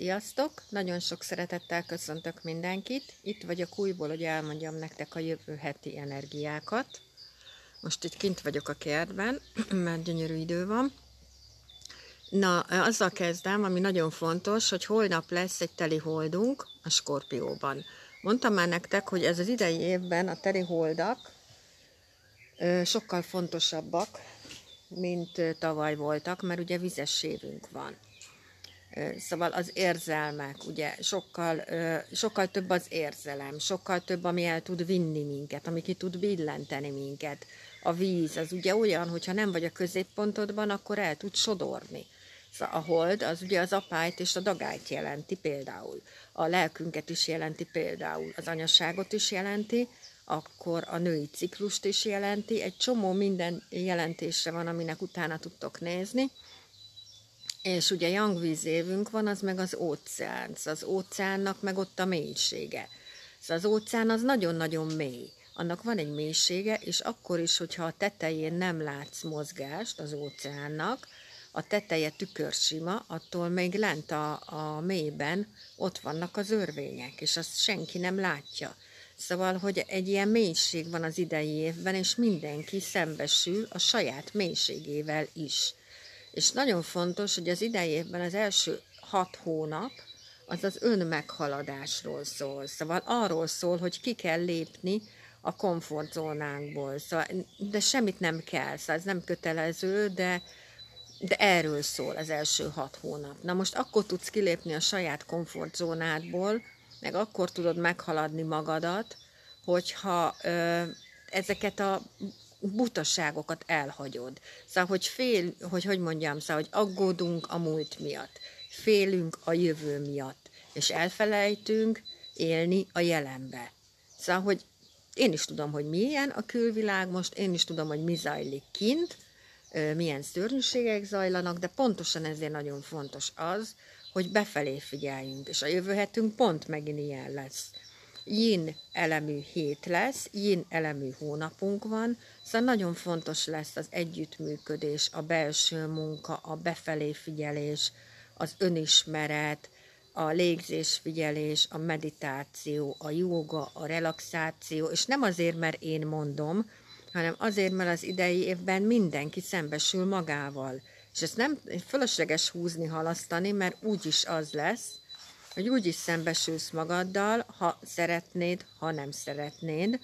Sziasztok! Nagyon sok szeretettel köszöntök mindenkit. Itt vagyok újból, hogy elmondjam nektek a jövő heti energiákat. Most itt kint vagyok a kertben, mert gyönyörű idő van. Na, azzal kezdem, ami nagyon fontos, hogy holnap lesz egy teli holdunk a Skorpióban. Mondtam már nektek, hogy ez az idei évben a teli holdak sokkal fontosabbak, mint tavaly voltak, mert ugye vizes évünk van. Szóval az érzelmek, ugye sokkal, sokkal több az érzelem, sokkal több, ami el tud vinni minket, ami ki tud billenteni minket. A víz az ugye olyan, hogyha nem vagy a középpontodban, akkor el tud sodorni. Szóval a hold az ugye az apályt és a dagályt jelenti például. A lelkünket is jelenti például, az anyaságot is jelenti, akkor a női ciklust is jelenti. Egy csomó minden jelentése van, aminek utána tudtok nézni és ugye Yangvíz évünk van, az meg az óceán. Szóval az óceánnak meg ott a mélysége. Szóval az óceán az nagyon-nagyon mély. Annak van egy mélysége, és akkor is, hogyha a tetején nem látsz mozgást az óceánnak, a teteje tükörsima, attól még lent a, a mélyben ott vannak az örvények, és azt senki nem látja. Szóval, hogy egy ilyen mélység van az idei évben, és mindenki szembesül a saját mélységével is. És nagyon fontos, hogy az idei évben az első hat hónap az az önmeghaladásról szól. Szóval arról szól, hogy ki kell lépni a komfortzónánkból. Szóval, de semmit nem kell, szóval ez nem kötelező, de, de erről szól az első hat hónap. Na most akkor tudsz kilépni a saját komfortzónádból, meg akkor tudod meghaladni magadat, hogyha ö, ezeket a butaságokat elhagyod. Szóval, hogy fél, hogy hogy mondjam, szóval, hogy aggódunk a múlt miatt, félünk a jövő miatt, és elfelejtünk élni a jelenbe. Szóval, hogy én is tudom, hogy milyen a külvilág most, én is tudom, hogy mi zajlik kint, milyen szörnyűségek zajlanak, de pontosan ezért nagyon fontos az, hogy befelé figyeljünk, és a jövő hetünk pont megint ilyen lesz yin elemű hét lesz, yin elemű hónapunk van, szóval nagyon fontos lesz az együttműködés, a belső munka, a befelé figyelés, az önismeret, a légzésfigyelés, a meditáció, a joga, a relaxáció, és nem azért, mert én mondom, hanem azért, mert az idei évben mindenki szembesül magával. És ezt nem fölösleges húzni, halasztani, mert úgyis az lesz, hogy úgy is szembesülsz magaddal, ha szeretnéd, ha nem szeretnéd.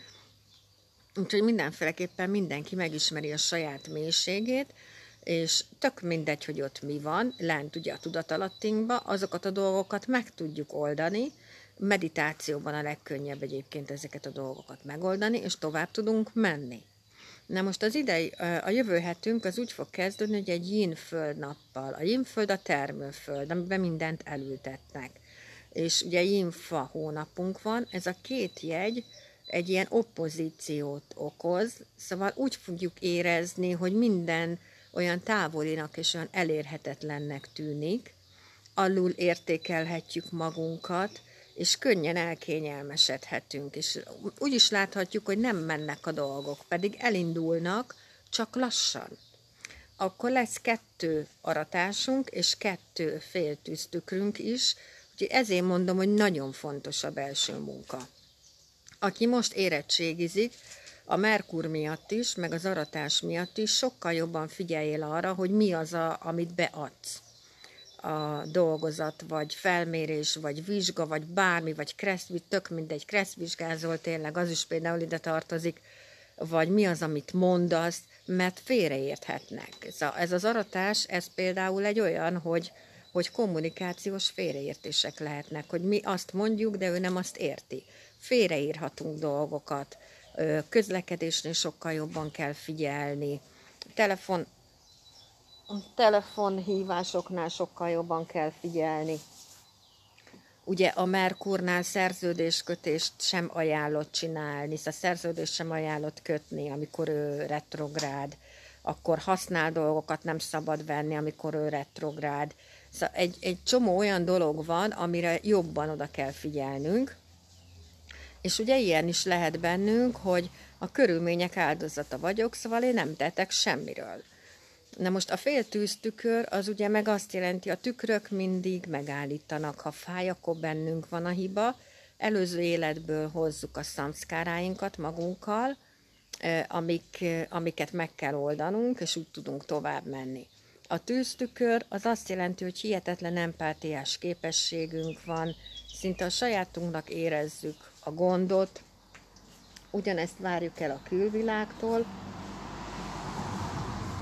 Úgyhogy mindenféleképpen mindenki megismeri a saját mélységét, és tök mindegy, hogy ott mi van, lent ugye a tudatalattinkba, azokat a dolgokat meg tudjuk oldani, meditációban a legkönnyebb egyébként ezeket a dolgokat megoldani, és tovább tudunk menni. Na most az idei, a jövő hetünk az úgy fog kezdődni, hogy egy yin föld nappal. A yin föld a termőföld, amiben mindent elültetnek és ugye infa hónapunk van, ez a két jegy egy ilyen oppozíciót okoz, szóval úgy fogjuk érezni, hogy minden olyan távolinak és olyan elérhetetlennek tűnik, alul értékelhetjük magunkat, és könnyen elkényelmesedhetünk, és úgy is láthatjuk, hogy nem mennek a dolgok, pedig elindulnak, csak lassan. Akkor lesz kettő aratásunk, és kettő féltűztükrünk is, Úgyhogy ezért mondom, hogy nagyon fontos a belső munka. Aki most érettségizik, a Merkur miatt is, meg az aratás miatt is sokkal jobban figyeljél arra, hogy mi az, a, amit beadsz. A dolgozat, vagy felmérés, vagy vizsga, vagy bármi, vagy kresszvizsgázol, tök mindegy, kresszvizsgázol tényleg, az is például ide tartozik, vagy mi az, amit mondasz, mert félreérthetnek. Ez az aratás, ez például egy olyan, hogy, hogy kommunikációs félreértések lehetnek, hogy mi azt mondjuk, de ő nem azt érti. Félreírhatunk dolgokat, közlekedésnél sokkal jobban kell figyelni, telefon, telefonhívásoknál sokkal jobban kell figyelni. Ugye a Merkurnál szerződéskötést sem ajánlott csinálni, szóval szerződést sem ajánlott kötni, amikor ő retrográd, akkor használ dolgokat nem szabad venni, amikor ő retrográd. Szóval egy, egy csomó olyan dolog van, amire jobban oda kell figyelnünk, és ugye ilyen is lehet bennünk, hogy a körülmények áldozata vagyok, szóval én nem tetek semmiről. Na most a fél tűztükör az ugye meg azt jelenti, a tükrök mindig megállítanak. Ha fáj, akkor bennünk van a hiba. Előző életből hozzuk a szamszkáráinkat magunkkal, amik, amiket meg kell oldanunk, és úgy tudunk tovább menni. A tűztükör az azt jelenti, hogy hihetetlen empátiás képességünk van, szinte a sajátunknak érezzük a gondot, ugyanezt várjuk el a külvilágtól,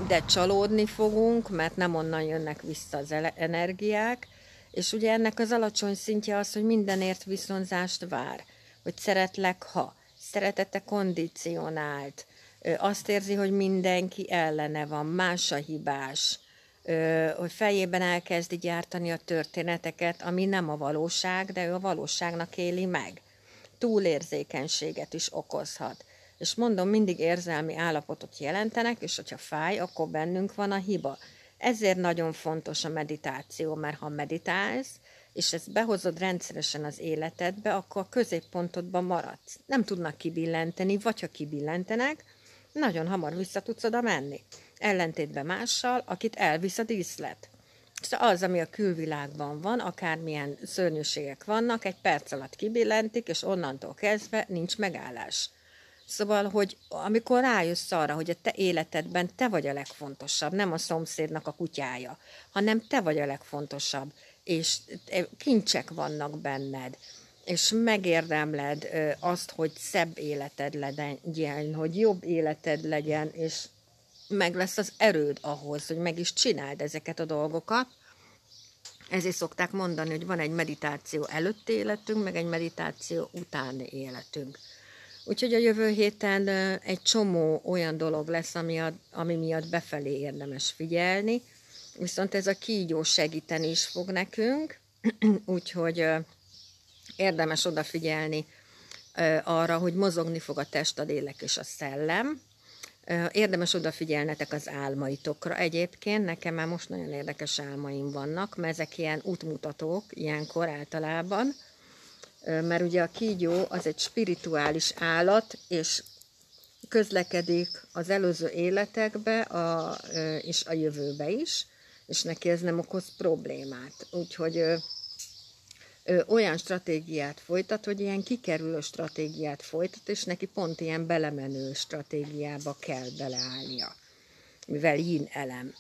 de csalódni fogunk, mert nem onnan jönnek vissza az energiák, és ugye ennek az alacsony szintje az, hogy mindenért viszonzást vár, hogy szeretlek, ha. Szeretete kondicionált, azt érzi, hogy mindenki ellene van, más a hibás, hogy fejében elkezdi gyártani a történeteket, ami nem a valóság, de ő a valóságnak éli meg. Túlérzékenységet is okozhat. És mondom, mindig érzelmi állapotot jelentenek, és hogyha fáj, akkor bennünk van a hiba. Ezért nagyon fontos a meditáció, mert ha meditálsz, és ezt behozod rendszeresen az életedbe, akkor a középpontodban maradsz. Nem tudnak kibillenteni, vagy ha kibillentenek, nagyon hamar vissza tudsz oda menni. Ellentétben mással, akit elvisz a díszlet. Szóval az, ami a külvilágban van, akármilyen szörnyűségek vannak, egy perc alatt kibillentik, és onnantól kezdve nincs megállás. Szóval, hogy amikor rájössz arra, hogy a te életedben te vagy a legfontosabb, nem a szomszédnak a kutyája, hanem te vagy a legfontosabb, és kincsek vannak benned, és megérdemled azt, hogy szebb életed legyen, hogy jobb életed legyen, és meg lesz az erőd ahhoz, hogy meg is csináld ezeket a dolgokat. Ezért szokták mondani, hogy van egy meditáció előtti életünk, meg egy meditáció utáni életünk. Úgyhogy a jövő héten egy csomó olyan dolog lesz, ami, a, ami miatt befelé érdemes figyelni, viszont ez a kígyó segíteni is fog nekünk, úgyhogy érdemes odafigyelni arra, hogy mozogni fog a test, a lélek és a szellem. Érdemes odafigyelnetek az álmaitokra. Egyébként nekem már most nagyon érdekes álmaim vannak, mert ezek ilyen útmutatók ilyenkor általában, mert ugye a kígyó az egy spirituális állat, és közlekedik az előző életekbe a, és a jövőbe is, és neki ez nem okoz problémát. Úgyhogy olyan stratégiát folytat, hogy ilyen kikerülő stratégiát folytat, és neki pont ilyen belemenő stratégiába kell beleállnia, mivel yin elem.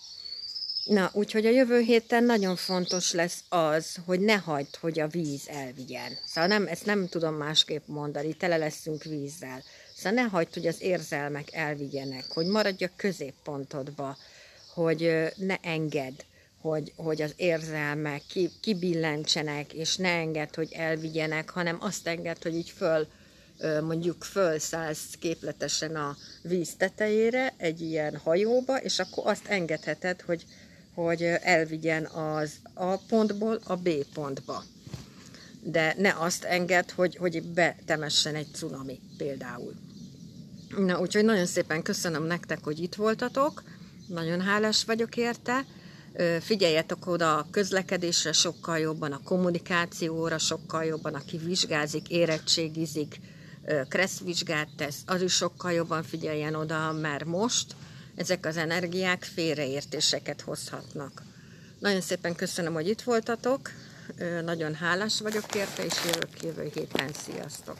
Na, úgyhogy a jövő héten nagyon fontos lesz az, hogy ne hagyd, hogy a víz elvigyen. Szóval nem, ezt nem tudom másképp mondani, tele leszünk vízzel. Szóval ne hagyd, hogy az érzelmek elvigyenek, hogy maradj a középpontodba, hogy ne engedd, hogy, hogy az érzelmek ki, kibillentsenek, és ne engedd, hogy elvigyenek, hanem azt engedd, hogy így föl, mondjuk fölszállsz képletesen a víz tetejére, egy ilyen hajóba, és akkor azt engedheted, hogy, hogy elvigyen az A pontból a B pontba. De ne azt enged, hogy, hogy betemessen egy cunami például. Na, úgyhogy nagyon szépen köszönöm nektek, hogy itt voltatok. Nagyon hálás vagyok érte. Figyeljetek oda a közlekedésre sokkal jobban, a kommunikációra sokkal jobban, aki vizsgázik, érettségizik, kresszvizsgát tesz, az is sokkal jobban figyeljen oda, mert most ezek az energiák félreértéseket hozhatnak. Nagyon szépen köszönöm, hogy itt voltatok, nagyon hálás vagyok érte, és jövök jövő héten. Sziasztok!